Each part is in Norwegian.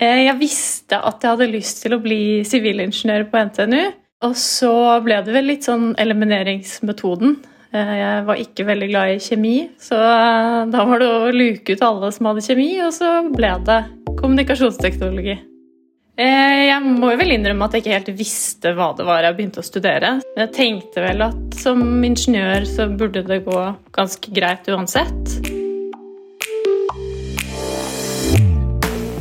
Eh, jeg visste at jeg hadde lyst til å bli sivilingeniør på NTNU. Og så ble det vel litt sånn elimineringsmetoden. Eh, jeg var ikke veldig glad i kjemi, så eh, da var det å luke ut alle som hadde kjemi, og så ble det kommunikasjonsteknologi. Jeg må vel innrømme at jeg ikke helt visste hva det var jeg begynte å studere. Jeg tenkte vel at som ingeniør så burde det gå ganske greit uansett.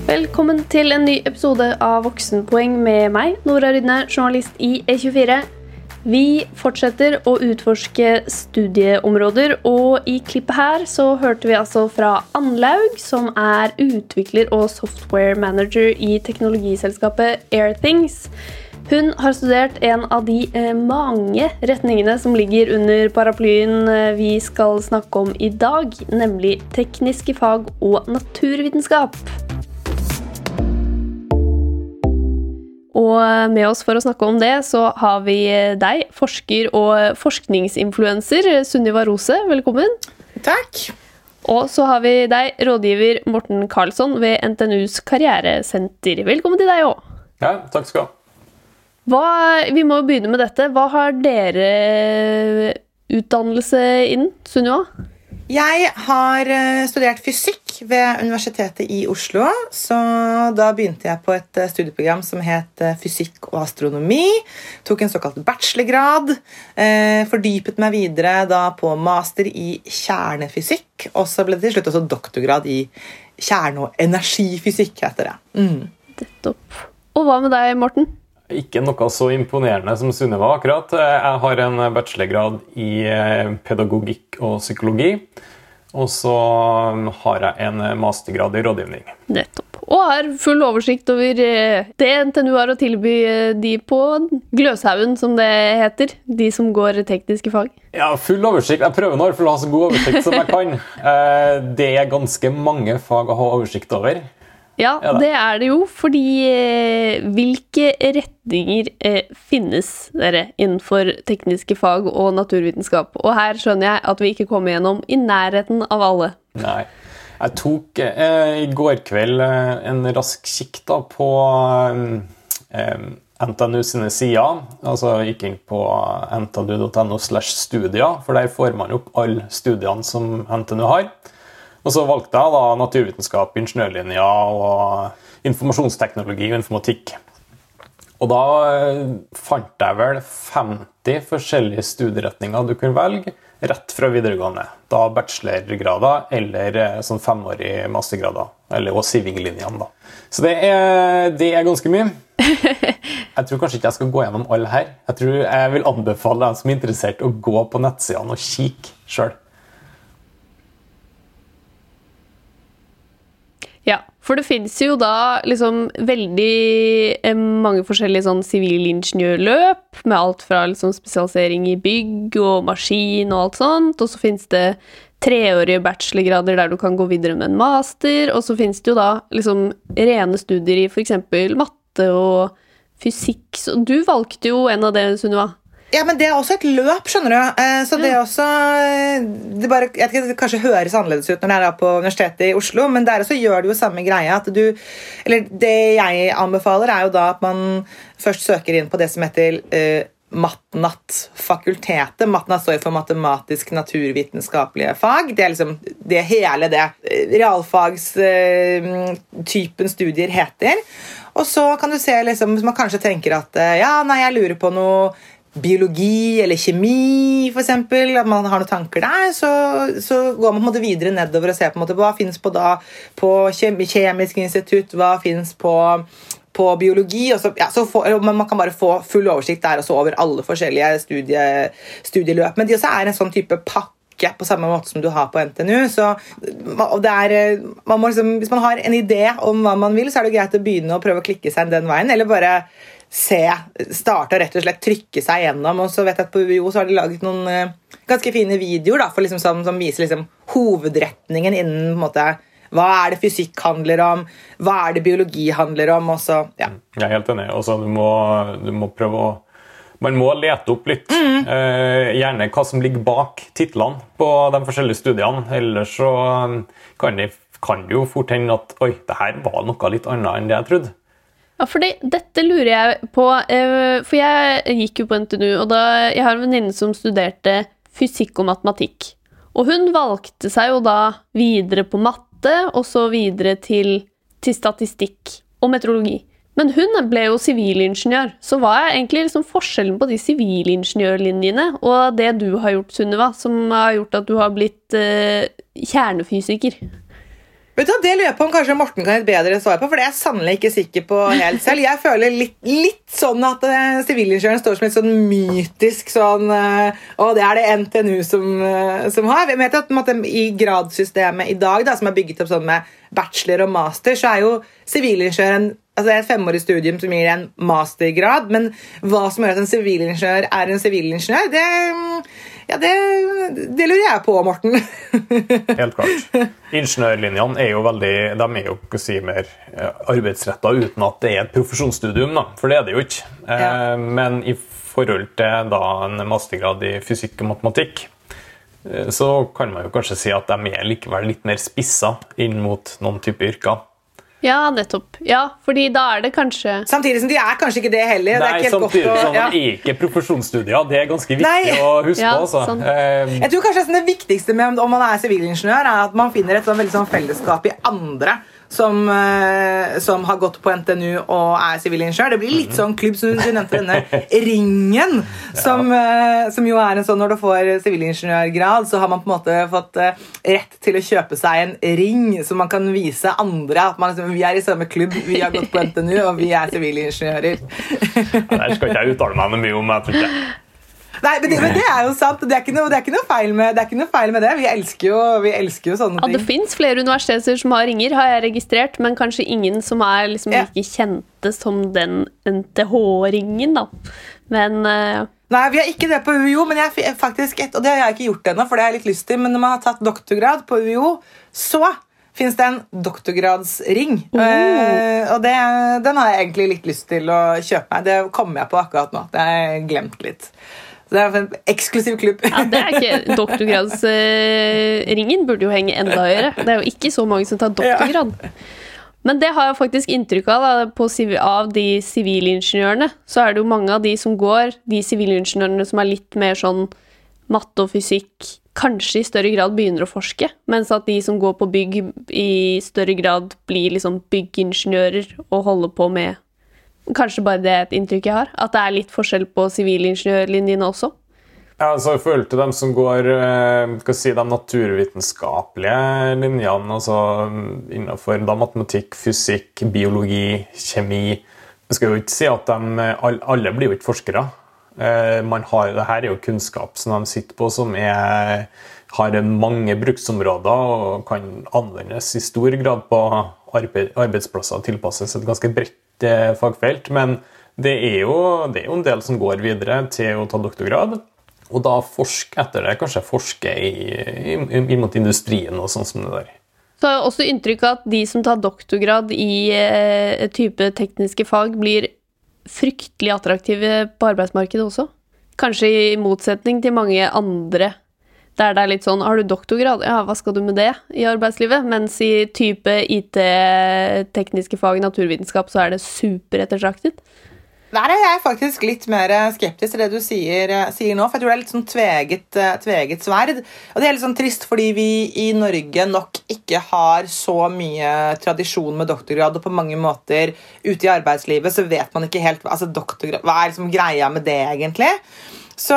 Velkommen til en ny episode av Voksenpoeng med meg, Nora Rydne, journalist i E24. Vi fortsetter å utforske studieområder, og i klippet her så hørte vi altså fra Anlaug, som er utvikler og software manager i teknologiselskapet Airthings. Hun har studert en av de eh, mange retningene som ligger under paraplyen eh, vi skal snakke om i dag, nemlig tekniske fag og naturvitenskap. Og med oss for å snakke om det, så har vi deg, forsker og forskningsinfluenser, Sunniva Rose. Velkommen. Takk. Og så har vi deg, rådgiver Morten Karlsson ved NTNUs karrieresenter. Velkommen til deg òg. Ja, takk skal du ha. Hva, vi må jo begynne med dette. Hva har dere utdannelse innen, Sunniva? Jeg har eh, studert fysikk ved Universitetet i Oslo. Så da begynte jeg på et eh, studieprogram som het eh, fysikk og astronomi. Tok en såkalt bachelorgrad. Fordypet meg videre da på master i kjernefysikk. Og så ble det til slutt også doktorgrad i kjerne- og energifysikk, heter det. Mm. Og hva med deg, Morten? Ikke noe så imponerende som Sunniva, akkurat. Jeg har en bachelorgrad i eh, pedagogikk og psykologi. Og så har jeg en mastergrad i rådgivning. Nettopp. Og har full oversikt over eh, det NTNU har å tilby eh, de på Gløshaugen, som det heter. De som går tekniske fag. Ja, full oversikt. Jeg prøver nå å ha så god oversikt som jeg kan. Det er ganske mange fag å ha oversikt over. Ja, det er det jo, fordi eh, hvilke retninger eh, finnes dere innenfor tekniske fag og naturvitenskap? Og her skjønner jeg at vi ikke kommer gjennom i nærheten av alle. Nei. Jeg tok eh, i går kveld eh, en rask kikk da på eh, NTNU sine sider. Altså gikk inn på ntnu.no slash studier, for der får man opp alle studiene som NTNU har. Og så valgte jeg da naturvitenskap, ingeniørlinja og informasjonsteknologi og informatikk. Og da eh, fant jeg vel 50 forskjellige studieretninger du kunne velge rett fra videregående. Da bachelorgrader eller eh, sånn femårig mastergrader. Eller og sivinglinjene, da. Så det er, det er, ganske mye. Jeg tror kanskje ikke jeg skal gå gjennom alle her. Jeg tror jeg vil anbefale dem som er interessert, å gå på nettsidene og kikke sjøl. Ja, for det fins jo da liksom veldig eh, mange forskjellige sånn sivilingeniørløp, med alt fra liksom spesialisering i bygg og maskin og alt sånt, og så fins det treårige bachelorgrader der du kan gå videre med en master, og så fins det jo da liksom rene studier i f.eks. matte og fysikk. Så du valgte jo en av det, Sunniva. Ja, men Det er også et løp, skjønner du. Eh, så det er også det bare, jeg vet ikke, det kanskje høres annerledes ut når det er på Universitetet i Oslo, men der også gjør det jo samme greia. at du, eller Det jeg anbefaler, er jo da at man først søker inn på det som heter uh, Matnat-fakultetet. Matnat står for matematisk naturvitenskapelige fag. Det er liksom det hele det realfagstypen studier heter. Og så kan du se liksom, Hvis man kanskje tenker at ja, nei, jeg lurer på noe biologi eller kjemi, f.eks., at man har noen tanker der, så, så går man på en måte videre nedover og ser på en måte hva finnes på da på Kjemisk institutt, hva finnes på, på biologi. Så, ja, så får, man kan bare få full oversikt der også over alle forskjellige studie, studieløp. Men de også er en sånn type pakke på samme måte som du har på NTNU. så er, man liksom, Hvis man har en idé om hva man vil, så er det greit å begynne å prøve å klikke seg den veien. Eller bare se, starte rett og slett trykke seg gjennom. Og så vet jeg at på UiO så har de laget noen uh, ganske fine videoer da, liksom, som, som, viser liksom, hovedretningen innen på en måte, hva er det fysikk handler om, hva er det biologi handler om. Og så, ja. Jeg er helt enig. Også, du, må, du må prøve å man må lete opp litt. Mm. Eh, gjerne hva som ligger bak titlene på de forskjellige studiene. Ellers så kan de kan det jo fort hende at oi, det her var noe litt annet enn det jeg trodde. Ja, for dette lurer jeg på, eh, for jeg gikk jo på NTNU, og da, jeg har en venninne som studerte fysikk og matematikk. Og hun valgte seg jo da videre på matte, og så videre til, til statistikk og meteorologi. Men hun ble jo sivilingeniør, så hva er egentlig liksom forskjellen på de sivilingeniørlinjene og det du har gjort, Sunniva, som har gjort at du har blitt eh, kjernefysiker? Vet du, Det lurer jeg på om kanskje Morten kan gi et bedre svar på, for det er jeg sannelig ikke sikker på helt selv. Jeg føler litt, litt sånn at uh, sivilingeniøren står som et sånn mytisk sånn uh, Og det er det NTNU som, uh, som har. Jeg vet at I gradsystemet i dag, da, som er bygget opp sånn med bachelor og master, så er jo sivilingeniøren altså et femårig studium som gir en mastergrad. Men hva som gjør at en sivilingeniør er en sivilingeniør, det ja, det, det, lurer jeg på, Morten. Helt klart. Ingeniørlinjene er jo veldig, de er jo ikke si, mer eh, arbeidsretta uten at det er et profesjonsstudium, da, for det er det jo ikke. Eh, ja. Men i forhold til da, en mastergrad i fysikk og matematikk, eh, så kan man jo kanskje si at de er likevel litt mer spissa inn mot noen type yrker. Ja, nettopp. Ja, fordi da er det kanskje Samtidig som de er kanskje ikke det heller. Nei, det samtidig som sånn, ja. de er ikke profesjonsstudier. Det er ganske viktig Nei. å huske ja, på. Altså. Sånn. Jeg tror kanskje Det viktigste med om man er sivilingeniør, er at man finner et sånn, veldig sånn fellesskap i andre som, eh, som, har gått på NTNU og er sivilingeniør. Det blir litt sånn klubb som du nevnte denne Ringen, som, ja. som, jo er en sånn når du får sivilingeniørgrad, så har man på en måte fått eh, rett til å kjøpe seg en ring som man kan vise andre at man, liksom, vi er i samme klubb, vi har gått på NTNU, og vi er sivilingeniører. Ja, det skal ikke jeg uttale meg noe mye om. jeg tror ikke Nei, men det, men det, er jo sant. Det er ikke noe, er ikke noe, feil, med, det, noe feil med det. Vi elsker jo, vi elsker jo sånne ting. Ja, Det fins flere universiteter som har ringer, har jeg registrert, men kanskje ingen som er liksom ja. like kjente som den NTH-ringen, da. Men uh... Nei, vi har ikke det på UiO, men jeg faktisk et, og det har jeg ikke gjort ennå, for det har jeg litt lyst til, men når man har tatt doktorgrad på UiO, så fins det en doktorgradsring. Oh. Uh, og det, den har jeg egentlig litt lyst til å kjøpe meg. Det kommer jeg på akkurat nå. Det har jeg glemt litt. Så det er en eksklusiv klubb. ja, det er ikke Doktorgradsringen burde jo henge enda høyere. Det er jo ikke så mange som tar doktorgrad. Men det har jeg faktisk inntrykk av da, på, av de sivilingeniørene. Så er det jo mange av de som går, de sivilingeniørene som er litt mer sånn matte og fysikk, kanskje i større grad begynner å forske. Mens at de som går på bygg, i større grad blir liksom byggingeniører og holder på med Kanskje bare det er et inntrykk jeg har? At det er litt forskjell på sivilingeniørlinjene også? Ja, altså forhold til dem som går eh, si, de naturvitenskapelige linjene, altså innenfor da, matematikk, fysikk, biologi, kjemi Jeg skal jo ikke si at de, alle blir jo ikke forskere. Eh, man har, det her er jo kunnskap som de sitter på, som er, har mange bruksområder og kan anvendes i stor grad på arbeidsplasser og tilpasses et ganske bredt Eh, fagfelt. Men det er, jo, det er jo en del som går videre til å ta doktorgrad. Og da forske etter det, kanskje forske i mot industrien og sånn som det der. Så har jeg også inntrykk av at de som tar doktorgrad i eh, type tekniske fag, blir fryktelig attraktive på arbeidsmarkedet også. Kanskje i motsetning til mange andre der det er litt sånn Har du doktorgrad? Ja, hva skal du med det i arbeidslivet? Mens i type IT, tekniske fag, naturvitenskap, så er det superettertraktet. Der er jeg faktisk litt mer skeptisk til det du sier, sier, nå. For jeg tror det er litt sånn tveget, tveget sverd. Og det er litt sånn trist fordi vi i Norge nok ikke har så mye tradisjon med doktorgrad, og på mange måter ute i arbeidslivet så vet man ikke helt altså Hva er liksom greia med det, egentlig? Så,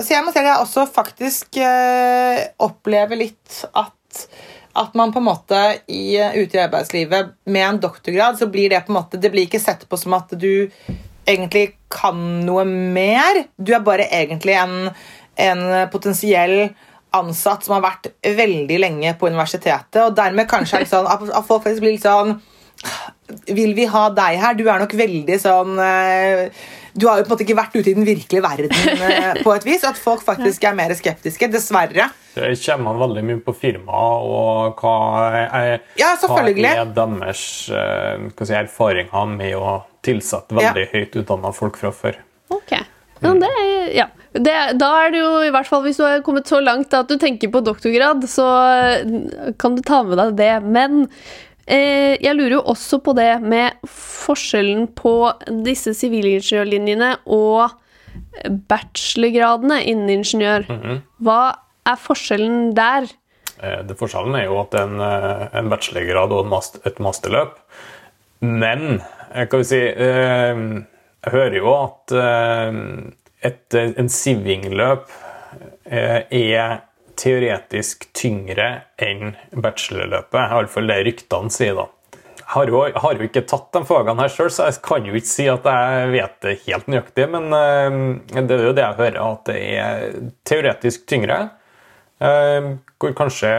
så, jeg må si at jeg også faktisk eh, opplever litt at, at man på en måte i, ute i arbeidslivet med en doktorgrad, så blir det på en måte Det blir ikke sett på som at du egentlig kan noe mer. Du er bare egentlig en, en potensiell ansatt som har vært veldig lenge på universitetet, og dermed kanskje er det sånn at folk faktisk blir litt sånn Vil vi ha deg her? Du er nok veldig sånn eh, du har jo på en måte ikke vært ute i den virkelige verden eh, på et vis. At folk faktisk er mer skeptiske. Dessverre. Det kommer veldig mye på firmaet og hva er, ja, hva er deres eh, si, erfaringer med å tilsette veldig ja. høyt utdanna folk fra før. Okay. Ja, det, er- ja. Det, da er det jo i hvert fall Hvis du har kommet så langt at du tenker på doktorgrad, så eh, kan du ta med deg det. Men jeg lurer jo også på det med forskjellen på disse sivilingeniørlinjene og bachelorgradene innen ingeniør. Hva er forskjellen der? Eh, Det Forskjellen er jo at en, eh, en bachelorgrad og en master, et masterløp. Men kan vi si eh, Jeg hører jo at eh, et, en sivingløp eh, er teoretisk tyngre enn bachelorløpet. Iallfall det ryktene sier, da. Har jo, har jo ikke tatt de fagene her sjøl, så jeg kan jo ikke si at jeg vet det helt nøyaktig. Men eh, det er jo det jeg hører, at det er teoretisk tyngre. Eh, hvor kanskje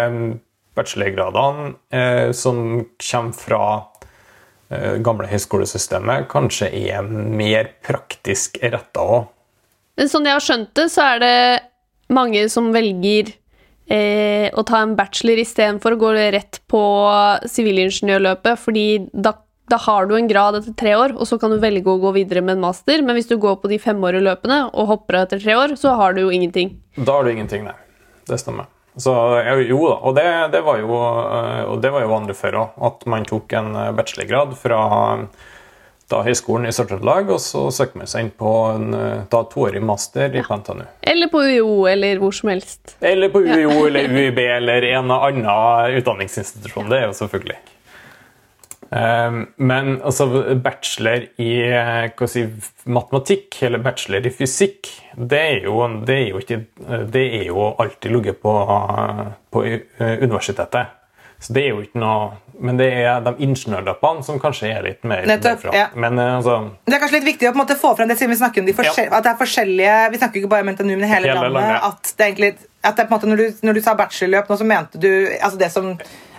bachelorgradene eh, som kommer fra gamle høyskolesystemet, kanskje er mer praktisk retta òg. Men sånn jeg har skjønt det, så er det mange som velger eh, å ta en bachelor istedenfor å gå rett på sivilingeniørløpet, fordi da, da har du en grad etter tre år, og så kan du velge å gå videre med en master. Men hvis du går på de femårige løpene og hopper av etter tre år, så har du jo ingenting. Da har du ingenting, nei. Det stemmer. Så jo da, og det, det var jo eh, og det var jo vanlig før òg, at man tok en eh, bachelorgrad fra da høyskolen i Sør-Trøndelag, og så søker man seg inn på en eh, da toårig master i på NTNU. Eller på UiO, eller hvor som helst. Eller på UiO eller UiB eller en annen utdanningsinstitusjon. Det er jo selvfølgelig. Um, men altså, bachelor i eh, si, matematikk eller bachelor i fysikk, det er jo, det er jo, ikke, det er jo alltid ligget på, på eh, universitetet. Så det er jo ikke noe Men det er de ingeniørløpene som kanskje er litt mer Nettopp, ja. Men eh, altså Det er kanskje litt viktig å måte få frem det siden vi snakker om de forskjell- at det er forskjellige Vi snakker ikke bare om NTNU, men hele, Hele landet. landet. At det er egentlig at det er måte når du, når du sa bachelorløp nå, så mente du altså det som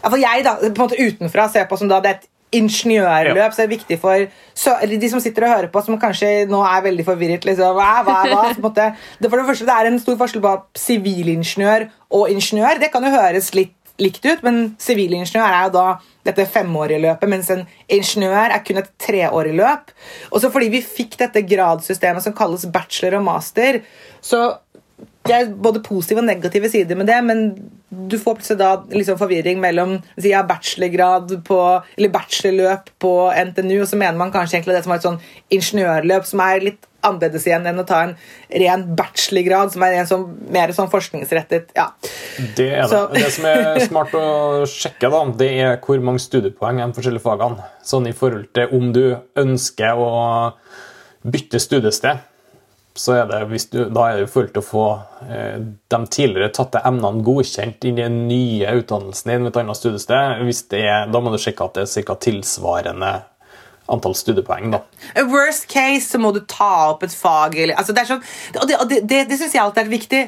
altså Jeg, da, på en måte utenfra ser på som da det er et ingeniørløp, Ja. så er det viktig for så, eller de som sitter og hører på, som kanskje nå er veldig forvirret. liksom, hva, hva, hva, så på en måte, det, for det første, det er en stor forskjell på sivilingeniør og ingeniør. Det kan jo høres litt likt ut, men sivilingeniør er jo da dette femårige løpet, mens en ingeniør er kun et treårig løp. Og så fordi vi fikk dette gradsystemet som kalles bachelor og master, så det er både positive og negative sider med det, men du får plutselig da liksom forvirring mellom si, ja, bachelorgrad på, eller bachelorløp på NTNU, og så mener man kanskje egentlig det som er et sånn ingeniørløp som er litt annerledes igjen enn å ta en ren bachelorgrad, som er en sånn, mer sånn forskningsrettet ja. Det er det. Så- Det som er smart å sjekke, da, det er hvor mange studiepoeng de forskjellige fagene. Sånn i forhold til om du ønsker å bytte studiested, så er det, hvis du, da er det i forhold til å få eh, de tidligere tatte emnene godkjent inn i den nye utdannelsen din ved et annet studiested. Hvis det er, da må du sjekke at det er ca. tilsvarende antall studiepoeng. da. Worst case så må du ta opp et fag. Eller, altså det er sånn, og det, det, det, det syns jeg alltid er viktig.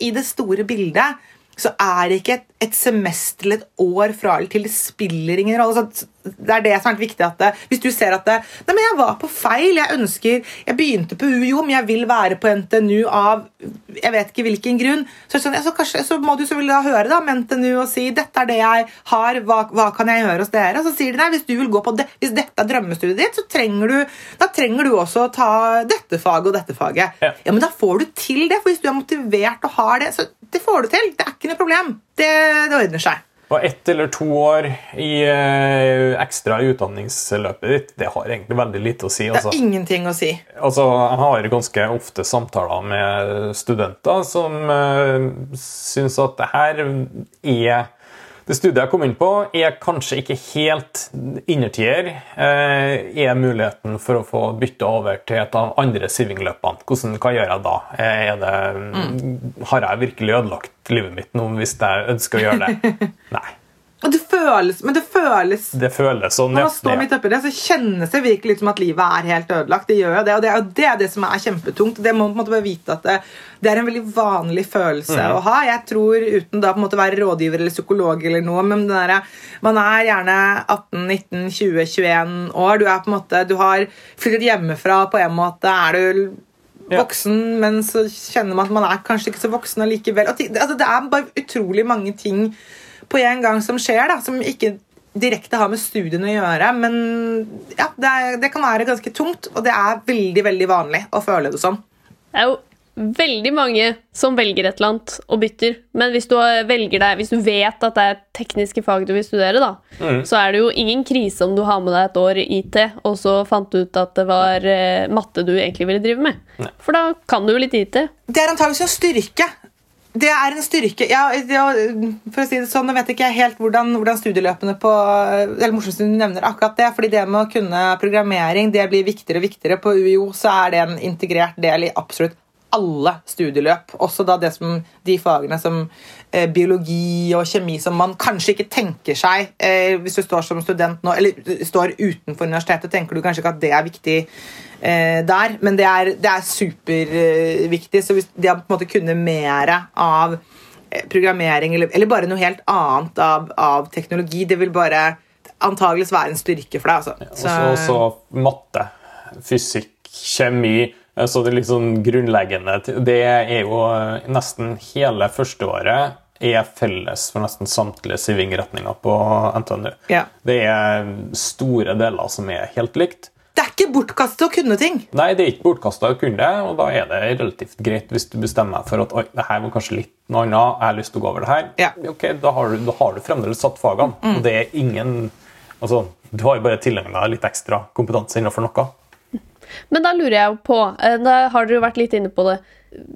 I det store bildet så er det ikke et, et semester eller et år fra eller til. Det spiller ingen rolle. Det er det som er viktig. at det, Hvis du ser at det, Nei, men jeg var på feil. Jeg ønsker, jeg begynte på UiO, men jeg vil være på NTNU av jeg vet ikke hvilken grunn. Så, sånn, ja, så, kanskje, så må du så da høre da, med NTNU og si dette er det jeg har, hva, hva kan jeg gjøre hos dere? Og så sier de nei, hvis du vil gå på det, hvis dette er drømmestudiet ditt, så trenger du, da trenger du også å ta dette faget og dette faget. Ja. Ja, men da får du til det, for hvis du er motivert og har det, så det får du til. Det er ikke noe problem. Det, det ordner seg. Og ett eller to år i eh, ekstra i utdanningsløpet ditt, det har egentlig veldig lite å si. Det har er ingenting å si. Altså, jeg har ganske ofte samtaler med studenter som uh, syns at det her er Det studiet jeg kom inn på, er kanskje ikke helt innertier. Uh, er muligheten for å få bytte over til et av andre sivingløpene. Hvordan, hva gjør jeg da? Det, Er det, Har jeg virkelig ødelagt livet mitt nå hvis jeg ønsker å gjøre det? Nei. Det føles, men det føles Det føles sånn. Når man står midt oppi det, så kjennes det virkelig ut som at livet er helt ødelagt. Det gjør jo det, og det er jo det, det som er kjempetungt. Det må man på en måte bare vite at det, det er en veldig vanlig følelse mm. å ha. Jeg tror, uten da på en måte være rådgiver eller psykolog eller noe, men der, man er gjerne 18, 19, 20, 21 år. Du er på en måte, du har flyttet hjemmefra på en måte. Er du Ja. voksen, men så kjenner man at man er kanskje ikke så voksen allikevel. Altså, det er bare utrolig mange ting på en gang som skjer, da, som ikke direkte har med studiene å gjøre. Men ja, det, er, det kan være ganske tungt, og det er veldig veldig vanlig å føle det sånn. Det er jo veldig mange som velger et eller annet og bytter. Men hvis du, velger deg, hvis du vet at det er tekniske fag du vil studere, da, så er det jo ingen krise om du har med deg et år i IT, og så fant du ut at det var eh, matte du egentlig ville drive med. For da kan du jo litt IT. Det er antakeligvis en styrke. Det er en styrke ja, For å si det sånn, Nå vet ikke helt hvordan, hvordan studieløpene på eller morsomt du nevner akkurat det, fordi det med å kunne programmering det blir viktigere og viktigere. På UiO så er det en integrert del i absolutt alle studieløp. Også da det som, de fagene som eh, biologi og kjemi som man kanskje ikke tenker seg eh, hvis du står som student nå, eller står utenfor universitetet, tenker du kanskje ikke at det er viktig der, men det er, det er superviktig. så hvis de har på en måte kunnet mer av eh, programmering eller, eller bare noe helt annet av, av teknologi, det vil bare antageligvis være en styrke for deg. Altså. Så matte, fysikk, kjemi så det litt sånn grunnleggende Det er jo eh, nesten hele førsteåret er felles for nesten samtlige sivingretninger på NTNU. Ja. Det er store deler som er helt likt. Det er ikke bortkastet å kunne ting. Nei, det er ikke bortkasta å kunne det, og da er det relativt greit hvis du bestemmer deg for at oi, det her var kanskje litt noe annet, jeg har lyst til å gå over det her. Ja. Ok, Da har du, da har du fremdeles satt fagene. Og det er ingen altså, Du har jo bare tilegna deg litt ekstra kompetanse innenfor noe. Men da lurer jeg jo på, eh, da har dere jo vært litt inne på det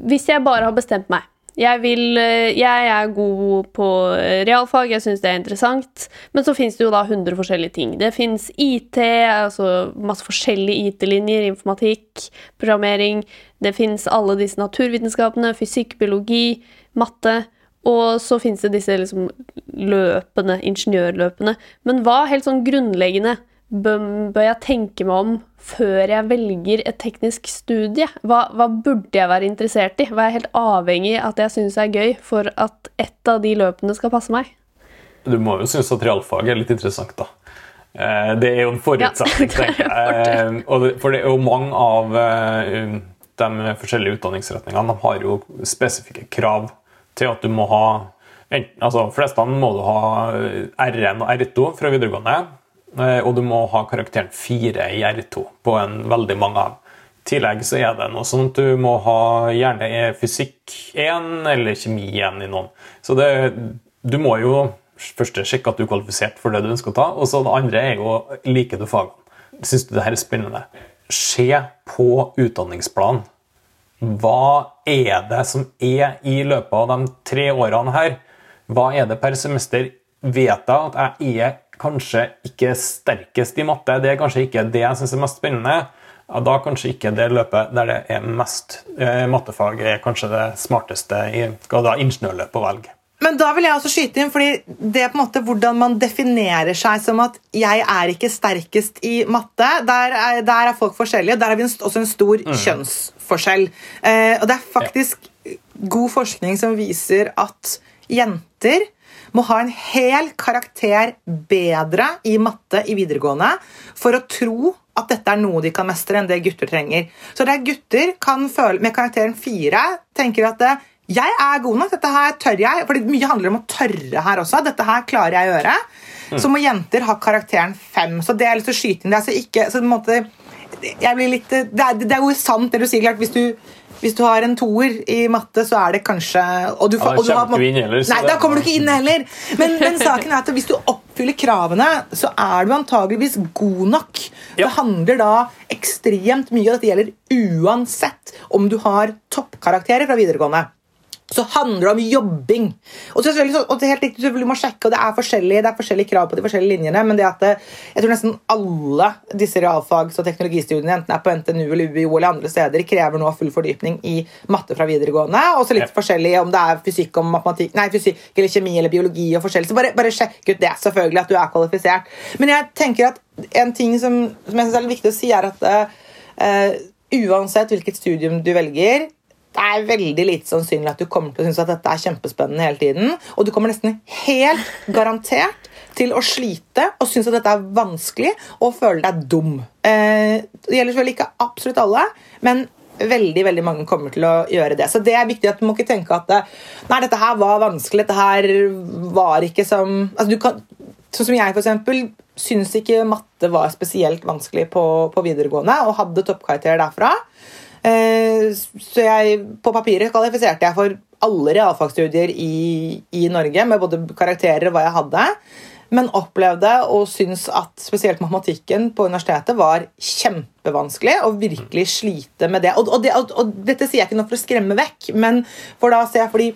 Hvis jeg bare har bestemt meg jeg, vil, eh, jeg er god på eh, realfag, jeg syns det er interessant. Men så fins det jo da 100 forskjellige ting. Det fins IT, altså masse forskjellige IT-linjer, informatikk, programmering. Det fins alle disse naturvitenskapene, fysikk, biologi, matte. Og så fins det disse liksom løpene, ingeniørløpene. Men hva helt sånn grunnleggende bør, jeg tenke meg om før jeg velger et teknisk studie? Hva, hva burde jeg være interessert i? Hva er helt avhengig av at jeg syns er gøy for at ett av de løpene skal passe meg? Du må jo synes at realfag er litt interessant, da. Eh, Det er jo en forutsetning, Ja, er tenker jeg. Eh, For det er jo mange av eh, de forskjellige utdanningsretningene de har jo spesifikke krav til at du må ha enten, altså fleste må du ha R1 og R2 fra videregående, og du må ha karakteren 4 i R2 på en veldig mange av. I tillegg så er det noe at du må ha gjerne fysikk 1 eller kjemi 1 i noen. Så det, du må jo først sjekke at du er kvalifisert for det du ønsker å ta, og så det andre er jo liker du fagene. Syns du det her er spennende? Se på utdanningsplanen. Hva er det som er i løpet av de tre årene her? Hva er det per semester? Vet jeg at jeg er kanskje ikke sterkest i matte? Det er kanskje ikke det jeg syns er mest spennende. Ja, da kanskje ikke det løpet der det er mest eh, mattefag, er kanskje det smarteste i skal da ingeniørløpet å velge. Men da vil jeg også skyte inn, fordi det er på en måte hvordan man definerer seg som at 'jeg er ikke sterkest i matte', der er, der er folk forskjellige. Der har vi en, også en stor kjønnsforskjell. Eh, og det er faktisk god forskning som viser at jenter må ha en hel karakter bedre i matte i videregående for å tro at dette er noe de kan mestre, enn det gutter trenger. Så det er gutter kan føle med karakteren fire tenker at det, jeg er god nok, dette her tør jeg. For mye handler om å tørre her også. Dette her klarer jeg å gjøre. Så må jenter ha karakteren fem. Så det er litt å skyte inn det. Ikke, så på en måte, jeg blir litt, det, er, det er jo sant det du sier. klart, hvis du hvis du har en toer i matte, så er det kanskje og du, og du har- heller, Nei, da kommer du ikke inn heller. Men, men saken er at hvis du oppfyller kravene, så er du antageligvis god nok. Det handler da ekstremt mye, og dette gjelder uansett om du har toppkarakterer fra videregående. Så handler det om jobbing. Og, så selvfølgelig, så- og det er helt riktig, du må sjekke, og det er forskjellige, det er forskjellige krav på de forskjellige linjene, men det at det, jeg tror nesten alle disse realfags- og teknologistudiene, enten er på NTNU eller UiO eller andre steder, krever nå full fordypning i matte fra videregående, og så litt Ja. forskjellig om det er fysikk nei, fysikk eller kjemi eller biologi og forskjellig. Så bare, bare sjekk ut det, selvfølgelig, at du er kvalifisert. Men jeg tenker at en ting som, som jeg synes er viktig å si, er at uh, uansett hvilket studium du velger, det er veldig lite sannsynlig at du kommer til å synes at dette er kjempespennende hele tiden. Og du kommer nesten helt garantert til å slite og synes at dette er vanskelig og føle deg dum. Eh, det gjelder selvfølgelig ikke absolutt alle, men veldig veldig mange kommer til å gjøre det. Så det er viktig at du må ikke tenke at eh, nei, dette her var vanskelig, dette her var ikke som altså kan, Sånn som jeg, for eksempel, syns ikke matte var spesielt vanskelig på, på videregående og hadde toppkarakter derfra. Så jeg, på papiret kvalifiserte jeg for alle realfagsstudier i, i Norge, med både karakterer og hva jeg hadde. Men opplevde og syns at spesielt matematikken på universitetet var kjempevanskelig. Og virkelig slite med det. Og, og, det, og, og dette sier jeg ikke noe for å skremme vekk, men for da ser jeg fordi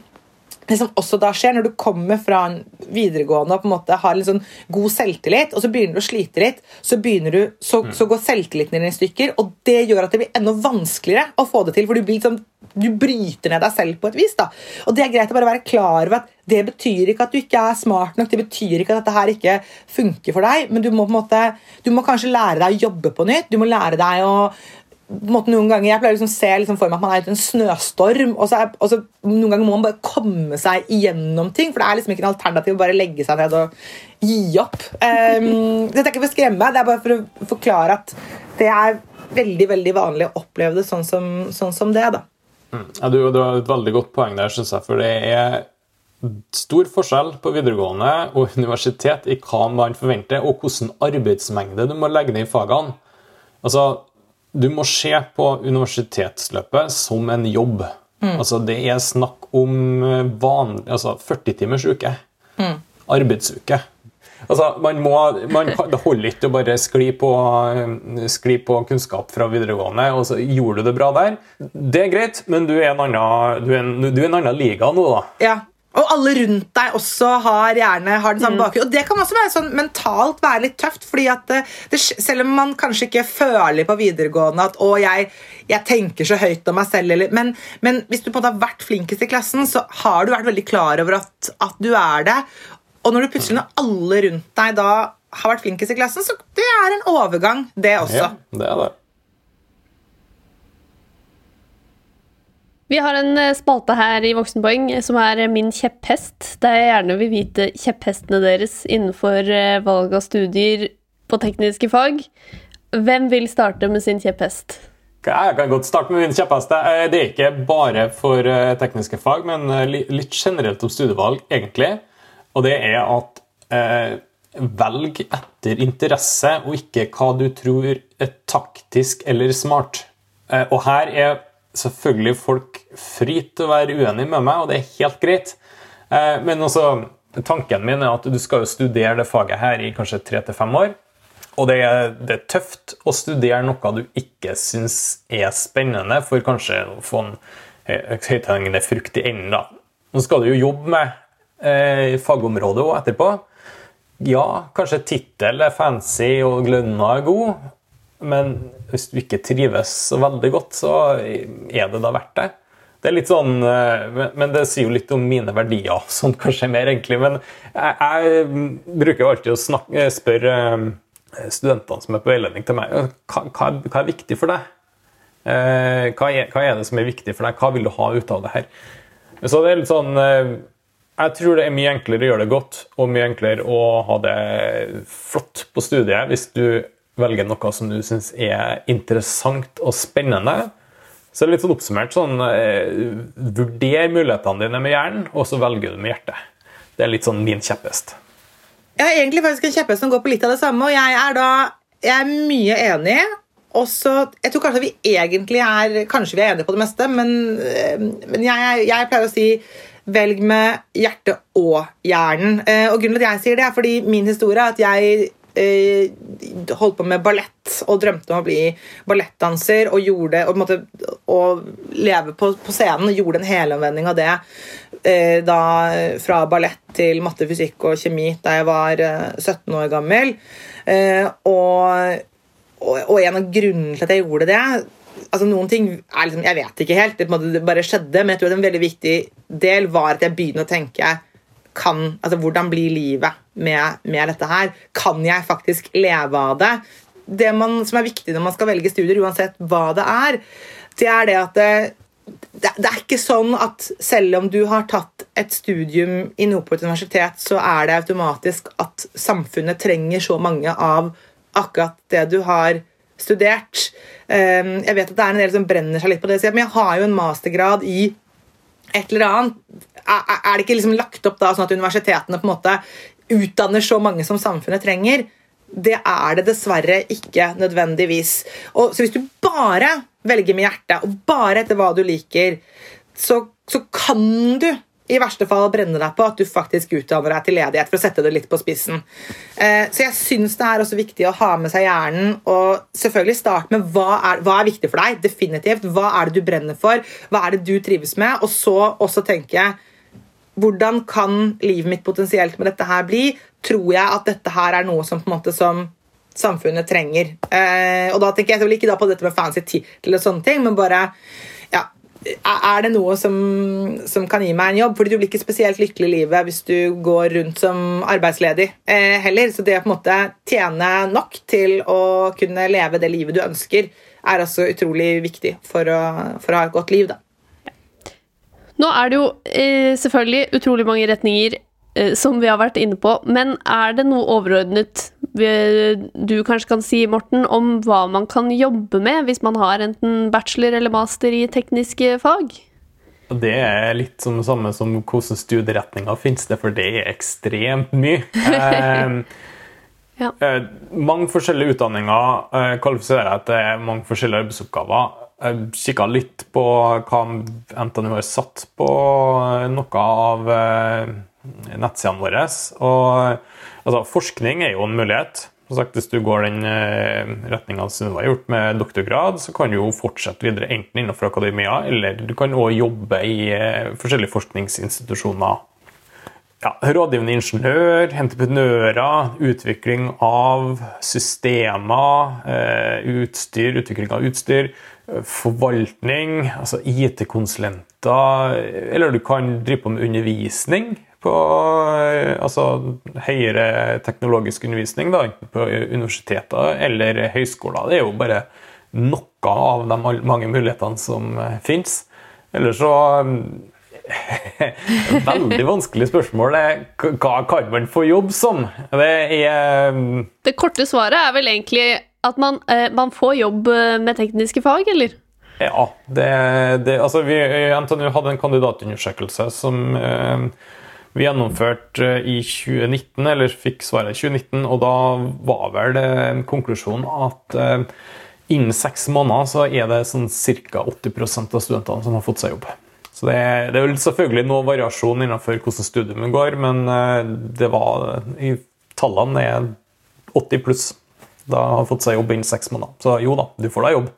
det som også da skjer når du kommer fra en videregående og på en måte har en sånn god selvtillit, og så begynner du å slite litt, så, du, så, så går selvtilliten din i stykker, og det gjør at det blir enda vanskeligere å få det til. for du, blir liksom, du bryter ned deg selv på et vis. da. Og det er greit å bare være klar over at det betyr ikke at du ikke er smart nok, det betyr ikke at dette her ikke funker for deg, men du må på en måte, du må kanskje lære deg å jobbe på nytt. Du må lære deg å noen ganger, Jeg pleier liksom å se liksom for meg at man er ute i en snøstorm, og er, og så, noen ganger må man bare komme seg igjennom ting. For det er liksom ikke en alternativ å bare legge seg ned og gi opp. Um, dette er ikke for å skremme, det er bare for å forklare at det er veldig veldig vanlig å oppleve det sånn som, sånn som det. da. Mm. Ja, du, du, har et veldig godt poeng der, synes jeg, for det er stor forskjell på videregående og universitet i hva man forventer, og hvilken arbeidsmengde du må legge ned i fagene. Altså, du må se på universitetsløpet som en jobb. Mm. Altså, det er snakk om eh, vanlig, altså 40 timers uke. Mm. Arbeidsuke. Altså, man må, man, det holder ikke å bare skli på, eh, skli på, kunnskap fra videregående. og så Gjorde du det bra der? Det er greit, men du er en annen, du er en, du er en annen liga nå, da. Ja, og alle rundt deg også har gjerne har den samme mm. bakgrunnen. Og det kan også være sånn mentalt være litt tøft, fordi at det, det, selv om man kanskje ikke føler på videregående at 'å, jeg, jeg tenker så høyt om meg selv', eller, men, men, hvis du på en måte har vært flinkest i klassen, så har du vært veldig klar over at, at du er det. Og når du plutselig når alle rundt deg da har vært flinkest i klassen, så det er en overgang, det også. Ja, det er det. Vi har en eh, spalte her i Voksenpoeng som er min kjepphest, der jeg gjerne vil vite kjepphestene deres innenfor eh, valg av studier på tekniske fag. Hvem vil starte med sin kjepphest? Jeg kan godt starte med min kjepphest. Eh, det er ikke bare for tekniske fag, men litt generelt om studievalg, egentlig. Og det er at eh, velg etter interesse, og ikke hva du tror er taktisk eller smart. Eh, og her er selvfølgelig folk fri til å være uenig med meg, og det er helt greit. Eh, men også, tanken min er at du skal jo studere det faget her i kanskje tre til fem år. Og det er, det er, tøft å studere noe du ikke syns er spennende, for kanskje å få en høythengende frukt i enden. da. Nå skal du jo jobbe med eh, fagområdet òg etterpå. Ja, kanskje tittel er fancy og lønna er god, men hvis du ikke trives veldig godt, så er det da verdt det. Det er litt sånn, eh, Men det sier jo litt om mine verdier, sånn kanskje mer egentlig. Men jeg, jeg bruker jo alltid å snakke, eh, spørre eh, studentene som er på veiledning til meg, hva, hva, hva er viktig for deg? Hva er, hva er, det som er viktig for deg? Hva vil du ha ut av det her? Så det er litt sånn Jeg tror det er mye enklere å gjøre det godt, og mye enklere å ha det flott på studiet hvis du velge noe som du syns er interessant og spennende. Så litt sånn oppsummert sånn eh, Vurder mulighetene dine med hjernen, og så velger du med hjertet. Det er litt sånn min kjepphest. Jeg har egentlig faktisk en kjepphest som går på litt av det samme, og jeg er da jeg er mye enig. Også, jeg tror kanskje vi egentlig er Kanskje vi er enige på det meste, men, eh, men jeg, jeg, pleier å si velg med hjertet og hjernen. Eh, og grunnen til at jeg sier det, er fordi min historie er at jeg eh, holdt på med ballett og drømte om å bli ballettdanser og gjorde og, måtte, og leve på, på, scenen. Gjorde en helomvending av det eh, da, fra ballett til matte, fysikk og kjemi da jeg var eh, 17 år gammel. Eh, og, og, og, en av grunnene til at jeg gjorde det altså Noen ting er liksom, Jeg vet ikke helt, det bare skjedde, men jeg tror en veldig viktig del var at jeg begynte å tenke kan, altså Hvordan blir livet med, med, dette her? Kan jeg faktisk leve av det? Det man, som er viktig når man skal velge studier, uansett hva det er, det er det at det, det, det, er ikke sånn at selv om du har tatt et studium i Nordport universitet, så er det automatisk at samfunnet trenger så mange av akkurat det du har studert. Ehm, jeg vet at det er en del som brenner seg litt på det, men jeg har jo en mastergrad i et eller annet er det ikke liksom lagt opp da sånn at universitetene på en måte utdanner så mange som samfunnet trenger? Det er det dessverre ikke nødvendigvis. Og så Hvis du bare velger med hjertet og bare etter hva du liker, så, så kan du i verste fall brenne deg på at du faktisk utdanner deg til ledighet. for å sette det litt på spissen. Eh, så jeg syns det er også viktig å ha med seg hjernen og selvfølgelig starte med hva er, hva er viktig for deg. definitivt. Hva er det du brenner for? Hva er det du trives med? Og så også tenke hvordan kan livet mitt potensielt med dette her bli? Tror jeg at dette her er noe som måte som samfunnet trenger? Eh, og da tenker jeg selvfølgelig ikke på dette med fancy tittel og sånne ting, men bare ja, er det noe som, som, kan gi meg en jobb? Fordi du blir ikke spesielt lykkelig i livet hvis du går rundt som arbeidsledig eh, heller. Så det å på en måte tjene nok til å kunne leve det livet du ønsker, er også utrolig viktig for å, for å ha et godt liv. da. Nå er det jo eh, selvfølgelig utrolig mange retninger eh, som vi har vært inne på, men er det noe overordnet du kanskje kan si, Morten, om hva man kan jobbe med hvis man har enten bachelor eller master i tekniske fag? Det er litt som det samme som hvordan studieretninger finnes det, for det er ekstremt mye. Eh, ja. eh, mange forskjellige utdanninger eh, kvalifiserer til mange forskjellige arbeidsoppgaver. Jeg kikka litt på hva NTNU har satt på noe av eh, nettsidene våre. Og, altså, forskning er jo en mulighet. Sagt, hvis du går den eh, retninga Sunniva har gjort med doktorgrad, så kan du jo fortsette videre enten innenfor akademia, eller du kan også jobbe i eh, forskjellige forskningsinstitusjoner. Ja, rådgivende ingeniør, entreprenører, utvikling av systemer, utstyr, utvikling av utstyr forvaltning, altså IT-konsulenter, eller du kan drive på med undervisning på altså høyere teknologisk undervisning da, enten på universiteter eller høyskoler. Det er jo bare noe av de mange mulighetene som fins. Eller så Veldig vanskelig spørsmål. Hva kan man få jobb som? Det er Det korte svaret er vel egentlig at man, eh, man, får jobb eh, med tekniske fag, eller? Ja. Det, det, altså vi NTNU hadde en kandidatundersøkelse som eh, vi gjennomførte i 2019, eller fikk svaret i 2019, og da var vel en konklusjon at eh, innen seks måneder så er det sånn ca. 80% av studentene som har fått seg jobb. Så det, det er jo selvfølgelig noe variasjon innenfor hvordan studiet går, men eh, det var i tallene er 80 pluss da har fått seg jobb innen seks måneder. Så jo da, du får deg jobb.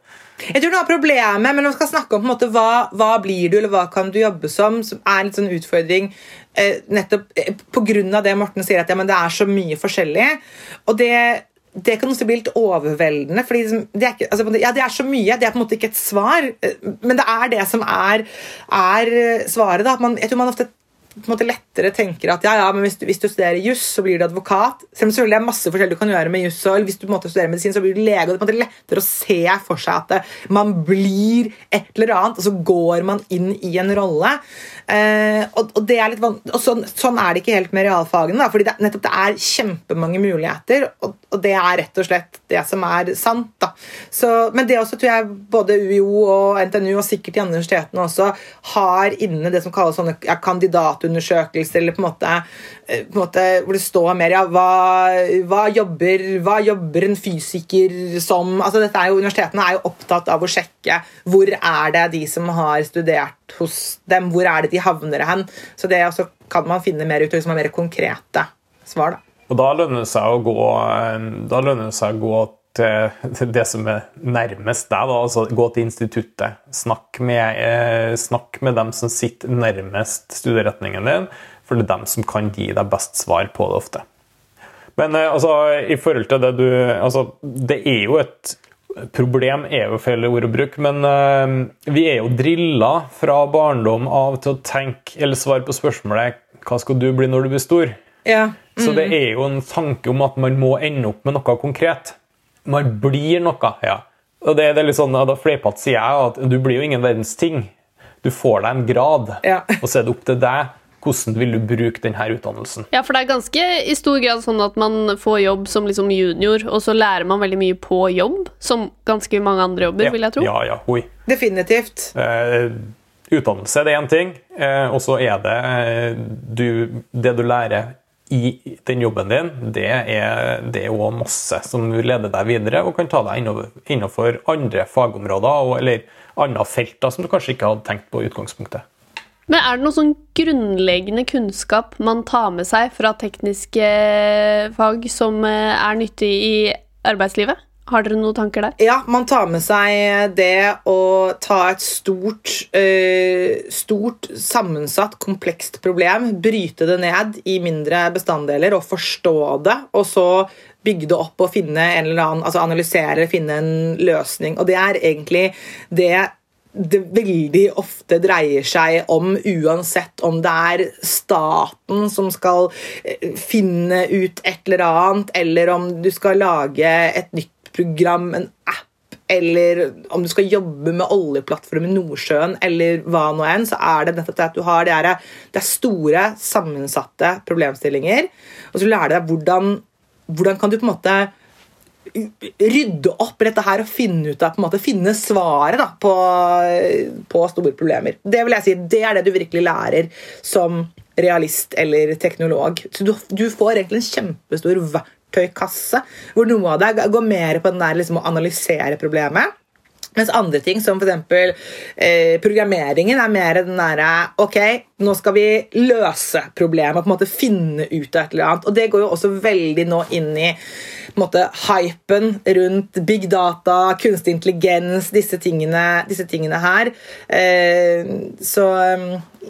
Jeg tror noe av problemet men når vi skal snakke om måte, hva, hva, blir du, eller hva kan du jobbe som, som er en litt sånn utfordring eh, nettopp eh, pga. det Morten sier, at ja, det er så mye forskjellig. Og det, det kan også bli litt overveldende. fordi liksom, det er, ikke, altså, ja, det er så mye, det er på en måte ikke et svar. Eh, men det er det som er, er svaret. da, man, Jeg tror man ofte på en måte lettere tenker at ja, ja, men hvis du, hvis du studerer juss, så blir du advokat. Selv om selvfølgelig er masse forskjell du kan gjøre med juss, hvis du på en måte studerer medisin, så blir du lege. og Det er på en måte lettere å se for seg at det, man blir et eller annet, og så går man inn i en rolle. Eh, og, og, det er litt og sånn, sånn, er det ikke helt med realfagene. Da, fordi det, nettopp det er kjempemange muligheter, og, og, det er rett og slett det som er sant. Da. Så, men det også tror jeg både UiO og NTNU og sikkert de andre universitetene også har inne det som kalles sånne ja, kandidatundersøkelser, eller på en måte, eh, på en måte hvor det står mer ja, hva, hva, jobber, hva jobber en fysiker som altså dette er jo, Universitetene er jo opptatt av å sjekke hvor er det de som har studert hos dem, hvor er det de havner hen. Så det også kan man finne mer ut som er mer konkrete svar. da. Og da lønner det seg å gå, da lønner det seg å gå til det som er nærmest deg. Da. altså Gå til instituttet. Snakk med, eh, snakk med dem som sitter nærmest studieretningen din, for det er dem som kan gi deg best svar på det ofte. Men eh, altså, i forhold til det du altså, Det er jo et problem er jo feil ord å bruke, men eh, vi er jo drilla fra barndom av til å tenke eller svare på spørsmålet hva skal du bli når du blir stor? Ja. Mm. Så det er jo en tanke om at man må ende opp med noe konkret. Man blir noe, ja. Og det, det er litt sånn, Da fleipete sier jeg at du blir jo ingen verdens ting. Du får deg en grad, ja. og så er det opp til deg hvordan vil du bruke denne utdannelsen? Ja, for det er ganske i stor grad sånn at man får jobb som liksom junior, og så lærer man veldig mye på jobb, som ganske mange andre jobber, ja, vil jeg tro. Ja, ja, oi. Definitivt. Eh, utdannelse det er én ting, eh, og så er det eh, du, det du lærer i den jobben din, det er, det også masse som leder deg videre og kan ta deg innenfor andre fagområder og, eller andre felter som du kanskje ikke hadde tenkt på i utgangspunktet. Men er det noe sånn grunnleggende kunnskap man tar med seg fra tekniske fag som eh, er nyttig i arbeidslivet? Har dere noen tanker der? Ja, man tar med seg det å ta et stort, uh, stort sammensatt, komplekst problem, bryte det ned i mindre bestanddeler og forstå det, og så bygge det opp og finne en eller annen, altså analysere, finne en løsning. Og det er egentlig det det veldig ofte dreier seg om, uansett om det er staten som skal eh, finne ut et eller annet, eller om du skal lage et nytt program, en app, eller om du skal jobbe med oljeplattformen Nordsjøen, eller hva nå enn, så er det nettopp det at du har det, er, det er store, sammensatte problemstillinger. Og så lærer du deg hvordan, hvordan kan du på en måte rydde opp dette her og finne ut av, på en måte, finne svaret da, på, på, store problemer. Det vil jeg si, det er det du virkelig lærer som realist eller teknolog. Så du, du får egentlig en kjempestor verktøykasse, hvor noe av det går mer på den der liksom, å analysere problemet. Mens andre ting, som f.eks. Eh, programmeringen, er mer den derre Ok, nå skal vi løse problemet, på en måte finne ut av et eller annet. Og det går jo også veldig nå inn i måte, hypen rundt big data, kunstig intelligens, disse tingene, disse tingene her. Eh, så um,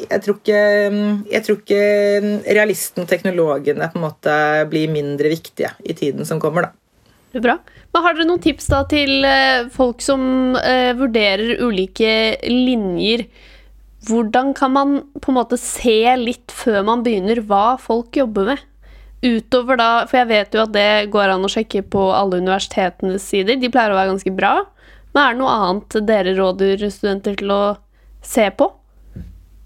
jeg tror, ikke, jeg tror ikke realisten og teknologene på en måte blir mindre viktige i tiden som kommer. da. Det er bra. Men Har dere noen tips da til eh, folk som uh, vurderer ulike linjer? Hvordan kan man på en måte se litt før man begynner, hva folk jobber med? Utover da, For jeg vet jo at det går an å sjekke på alle universitetenes sider. De pleier å være ganske bra. Men er det noe annet dere råder studenter til å se på?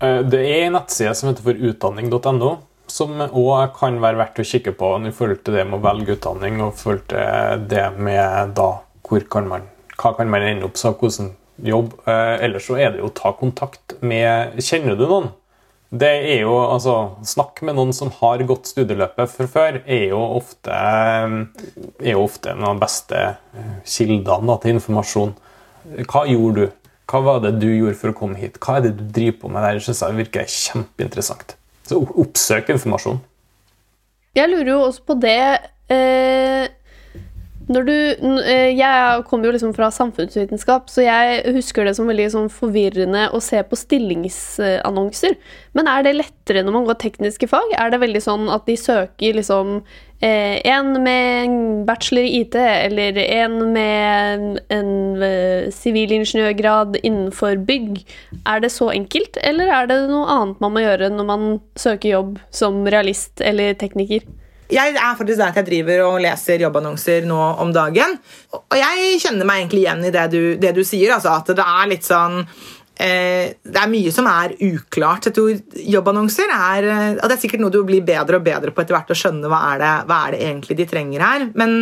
Eh, det er en nettside som heter for utdanning.no, som òg kan være verdt å kikke på i forhold til det med å velge utdanning og i forhold til det med da hvor kan man, hva kan man ende opp som hvordan jobb. Eh, ellers så er det jo å ta kontakt med Kjenner du noen? det er jo altså Snakk med noen som har gått studieløpet fra før, er jo ofte, er jo ofte en av de beste eh, kildene til informasjon. Hva gjorde du? Hva var det du gjorde for å komme hit? Hva er det du driver på med? Det synes jeg virker kjempeinteressant. Så oppsøk informasjon. Jeg lurer jo også på det eh, når du, eh, jeg kommer jo liksom fra samfunnsvitenskap, så jeg husker det som veldig sånn forvirrende å se på stillingsannonser. Men er det lettere når man går tekniske fag? Er det veldig sånn at de søker liksom eh, en med bachelor i IT, eller en med en eh, sivilingeniørgrad innenfor bygg? Er det så enkelt, eller er det noe annet man må gjøre når man søker jobb som realist eller tekniker? Jeg er faktisk der at jeg driver og leser jobbannonser nå om dagen. Og jeg kjenner meg egentlig igjen i det du, det du sier. Altså, at det er litt sånn eh, Det er mye som er uklart. Jeg tror jobbannonser er eh, og Det er sikkert noe du blir bedre og bedre på etter hvert å skjønne hva er det, hva er det egentlig de trenger her. Men,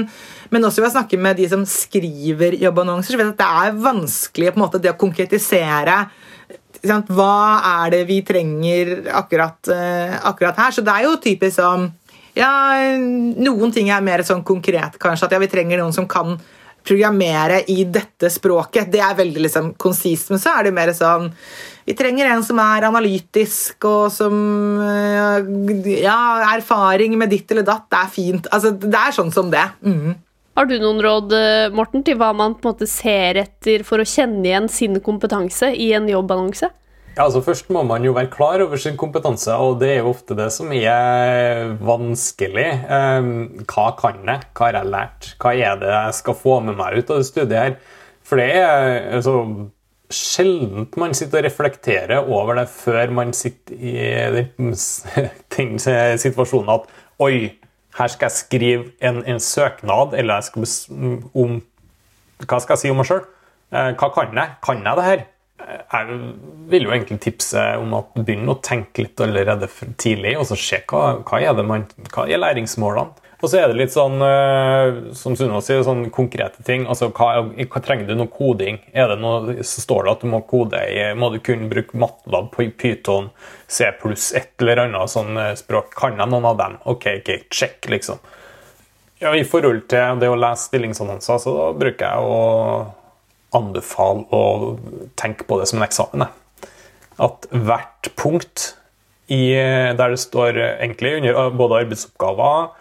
men også ved å snakke med de som skriver jobbannonser, så vet jeg at det er vanskelig på en måte det å konkretisere hva er det vi trenger akkurat, uh, akkurat her. Så det er jo typisk sånn ja, noen ting er mer sånn konkret, kanskje. At ja, vi trenger noen som kan programmere i dette språket. Det er veldig liksom konsist, men så er det mer sånn Vi trenger en som er analytisk, og som Ja, erfaring med ditt eller datt. Det er fint. Altså, det er sånn som det. Mm. Har du noen råd Morten, til hva man på en måte ser etter for å kjenne igjen sin kompetanse i en jobbannonse? Ja, altså Først må man jo være klar over sin kompetanse, og det er jo ofte det som er vanskelig. Ehm, hva kan jeg? Hva har jeg lært? Hva er det jeg skal få med meg ut av det studiet her? For det er altså, sjelden man sitter og reflekterer over det før man sitter i den situasjonen at Oi, her skal jeg skrive en, en søknad, eller jeg skal om Hva skal jeg si om meg sjøl? Eh, hva kan jeg? Kan jeg det her? Jeg vil jo egentlig tipse om at begynn å tenke litt allerede tidlig, og så se hva, hva, er det man, hva er læringsmålene. Og så er det litt sånn, eh, som Sunna sier, sånn konkrete ting. Altså, hva, hva Trenger du noe koding? Er det noe, så står det at du må kode i Må du kunne bruke Matlab på Python, C pluss et eller annet sånn eh, språk? Kan jeg noen av dem? OK, ok, check, liksom. Ja, I forhold til det å lese stillingsannonser, så da bruker jeg å anbefale å tenke på det som en eksamen. At hvert punkt i, der det står egentlig under både arbeidsoppgaver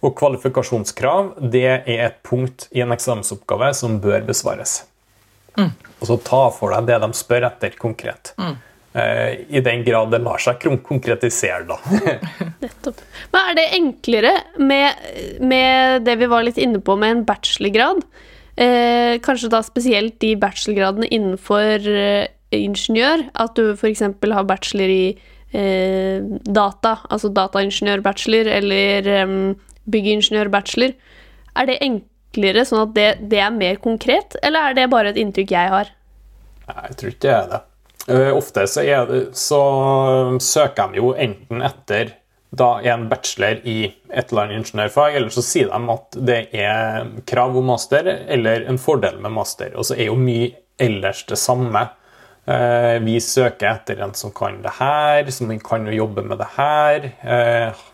og kvalifikasjonskrav, det er et punkt i en eksamensoppgave som bør besvares. Mm. Og så ta for deg det de spør etter konkret. Mm. I den grad det lar seg konkretisere, da. Nettopp. Men er det enklere med, med det vi var litt inne på med en bachelorgrad? Eh, kanskje da spesielt de bachelorgradene innenfor eh, ingeniør. At du f.eks. har bachelor i eh, data, altså dataingeniør-bachelor, eller eh, byggingeniør-bachelor. Er det enklere, sånn at det, det er mer konkret, eller er det bare et inntrykk jeg har? Nei, Jeg tror ikke det er det. Eh, Ofte så, er det, så søker de jo enten etter da en bachelor i et eller annet ingeniørfag, eller så sier de at det er krav om master eller en fordel med master. Og så er jo mye ellers det samme. Eh, Vi søker etter en som kan det her, som kan jo jobbe med det her, eh,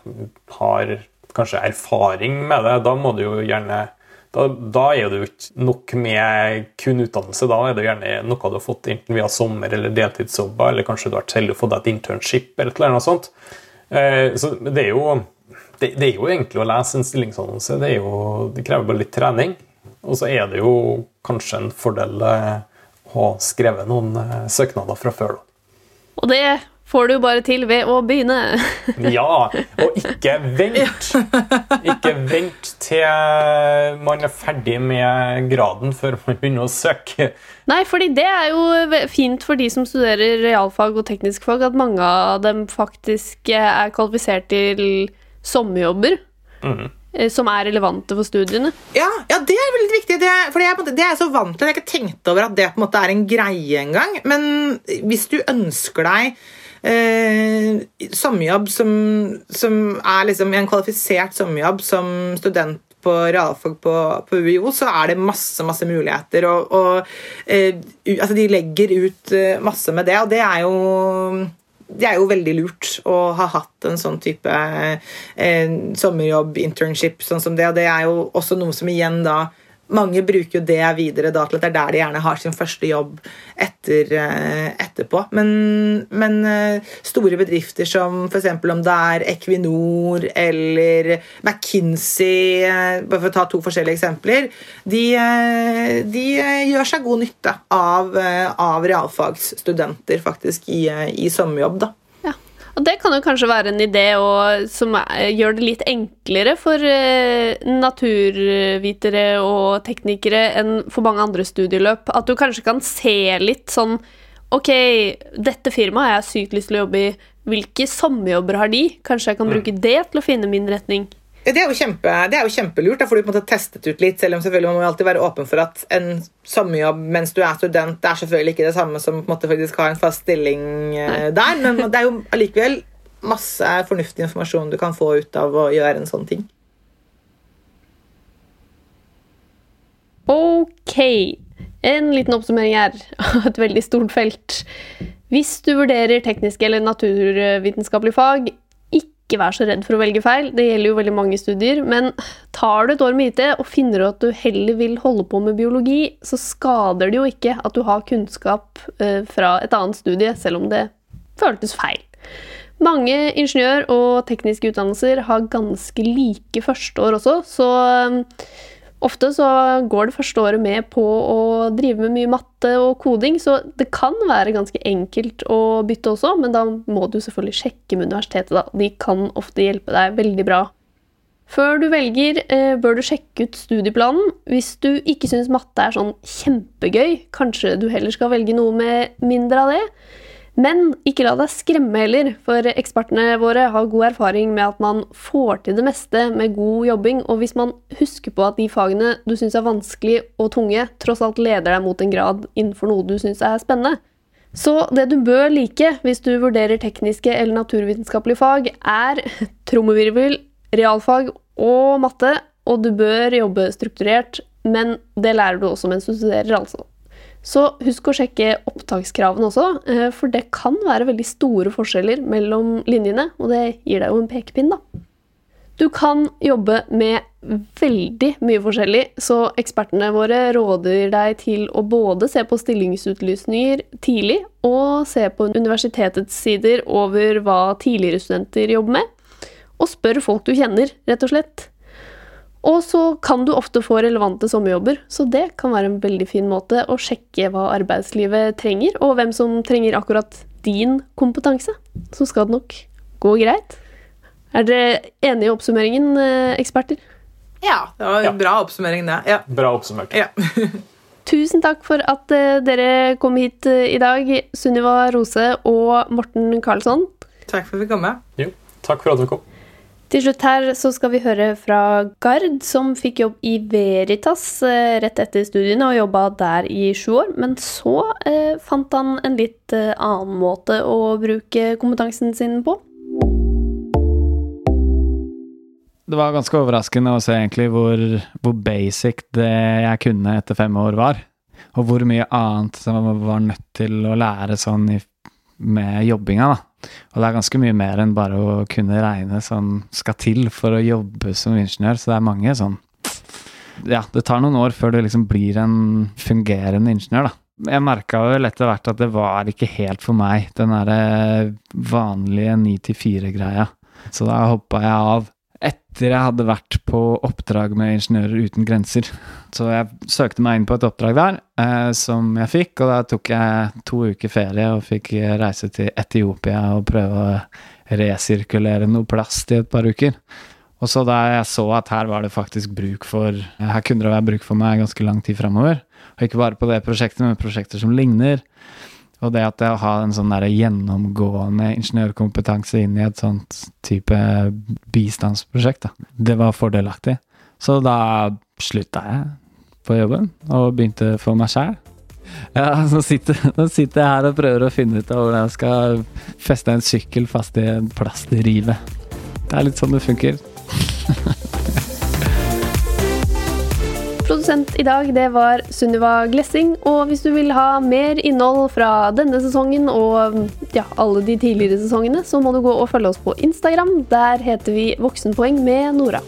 har kanskje erfaring med det. Da må du jo gjerne da, da er det jo ikke nok med kun utdannelse. Da er det gjerne noe du har fått enten via sommer- eller deltidsjobber, eller kanskje du har vært fått deg et internship eller et eller annet sånt. Eh, så det er jo det, det er jo egentlig å lese en stillingsannonse. Det, jo, det krever bare litt trening. Og så er det jo kanskje en fordel eh, å ha skrevet noen eh, søknader fra før. Og det får du bare til ved å begynne. Ja, og ikke vent. Ikke vent til man er ferdig med graden før man begynner å søke. Nei, fordi det er jo fint for de som studerer realfag og teknisk fag, at mange av dem faktisk eh, er kvalifisert til sommerjobber. eh, Som er relevante for studiene. Ja, ja, det er veldig viktig. Det, for det det er jeg så vant til. Jeg har ikke tenkt over at det på en måte er en greie engang. Men hvis du ønsker deg eh, sommerjobb som, som er liksom en kvalifisert sommerjobb som student på realfag på, på UiO, så er det masse masse muligheter. Og, og eh, altså de legger ut eh, masse med det, og det er jo det er jo veldig lurt å ha hatt en sånn type eh, sommerjobb, internship, sånn som det. Og det er jo også noe som igjen da mange bruker jo det videre da, til at det er der de gjerne har sin første jobb etter, eh, etterpå. Men, men eh, store bedrifter som f.eks. om det er Equinor eller McKinsey, eh, bare for å ta to forskjellige eksempler, de, de gjør seg god nytte av, av realfagsstudenter faktisk i, i sommerjobb. da. Og det kan jo kanskje være en idé og, som er, gjør det litt enklere for eh, naturvitere og teknikere enn for mange andre studieløp. At du kanskje kan se litt sånn Ok, dette firmaet har jeg sykt lyst til å jobbe i. Hvilke sommerjobber har de? Kanskje jeg kan bruke det til å finne min retning? Det er jo, kjempe, det er jo kjempelurt. Da får du på en måte testet ut litt, selv om selvfølgelig man må alltid være åpen for at en sommerjobb mens du er student, det er selvfølgelig ikke det samme som på en måte faktisk ha en fast stilling Nei. der, men det er jo allikevel masse fornuftig informasjon du kan få ut av å gjøre en sånn ting. Ok, en liten oppsummering her av et veldig stort felt. Hvis du vurderer tekniske eller naturvitenskapelige fag, ikke vær så redd for å velge feil. Det gjelder jo veldig mange studier. Men tar du et år med IT og finner at du heller vil holde på med biologi, så skader det jo ikke at du har kunnskap eh, fra et annet studie, selv om det føltes feil. Mange ingeniør- og tekniske utdannelser har ganske like førsteår også, så Ofte så går det første året med på å drive med mye matte og koding, så det kan være ganske enkelt å bytte også, men da må du selvfølgelig sjekke med universitetet. da. De kan ofte hjelpe deg veldig bra. Før du velger, eh, bør du sjekke ut studieplanen. Hvis du ikke syns matte er sånn kjempegøy, kanskje du heller skal velge noe med mindre av det. Men ikke la deg skremme heller, for ekspertene våre har god erfaring med at man får til det meste med god jobbing, og hvis man husker på at de fagene du syns er vanskelig og tunge, tross alt leder deg mot en grad innenfor noe du syns er spennende. Så det du bør like hvis du vurderer tekniske eller naturvitenskapelige fag, er trommevirvel, realfag og matte, og du bør jobbe strukturert, men det lærer du også mens du studerer, altså. Så husk å sjekke opptakskravene også, eh, for det kan være veldig store forskjeller mellom linjene, og det gir deg jo en pekepinn, da. Du kan jobbe med veldig mye forskjellig, så ekspertene våre råder deg til å både se på stillingsutlysninger tidlig, og se på universitetets sider over hva tidligere studenter jobber med, og spør folk du kjenner, rett og slett. Og så kan du ofte få relevante sommerjobber, så det kan være en veldig fin måte å sjekke hva arbeidslivet trenger, og hvem som trenger akkurat din kompetanse. Så skal det nok gå greit. Er dere enige i oppsummeringen, eh, eksperter? Ja, det var en Ja. bra oppsummering, det. Ja. Bra oppsummert. ja. Tusen takk for at eh, dere kom hit eh, i dag, Sunniva Rose og Morten Karlsson. Takk for at vi kom med. Jo, takk for at du kom. Til slutt her så skal vi høre fra Gard, som fikk jobb i Veritas eh, rett etter studiene og jobba der i sju år. Men så eh, fant han en litt eh, annen måte å bruke kompetansen sin på. Det var ganske overraskende å se egentlig hvor, hvor basic det jeg kunne etter fem år var. Og hvor mye annet som var nødt til å lære sånn i, med jobbinga, da. Og det er ganske mye mer enn bare å kunne regne som skal til for å jobbe som ingeniør, så det er mange sånn Ja, det tar noen år før du liksom blir en fungerende ingeniør, da. Jeg merka vel etter hvert at det var ikke helt for meg, den derre vanlige 9-4-greia. Så da hoppa jeg av etter jeg hadde vært på oppdrag med Ingeniører uten grenser. Så jeg søkte meg inn på et oppdrag der, eh, som jeg fikk, og da tok jeg to uker ferie og fikk reise til Etiopia og prøve å resirkulere noe plast i et par uker. Og så da jeg så at her var det faktisk bruk for Her kunne det være bruk for meg ganske lang tid framover. Og ikke bare på det prosjektet, men prosjekter som ligner. Og det at det å ha en sånn der gjennomgående ingeniørkompetanse inn i et sånt type bistandsprosjekt, da, det var fordelaktig. Så da slutta jeg på jobben og begynte for meg sjæl. Ja, nå sitter, nå sitter jeg her og prøver å finne ut av hvordan jeg skal feste en sykkel fast i en plastrive. Det er litt sånn det funker. Produsent i dag det var Sunniva Glessing. Og hvis du vil ha mer innhold fra denne sesongen og ja, alle de tidligere sesongene, så må du gå og følge oss på Instagram. Der heter vi Voksenpoeng med Nora.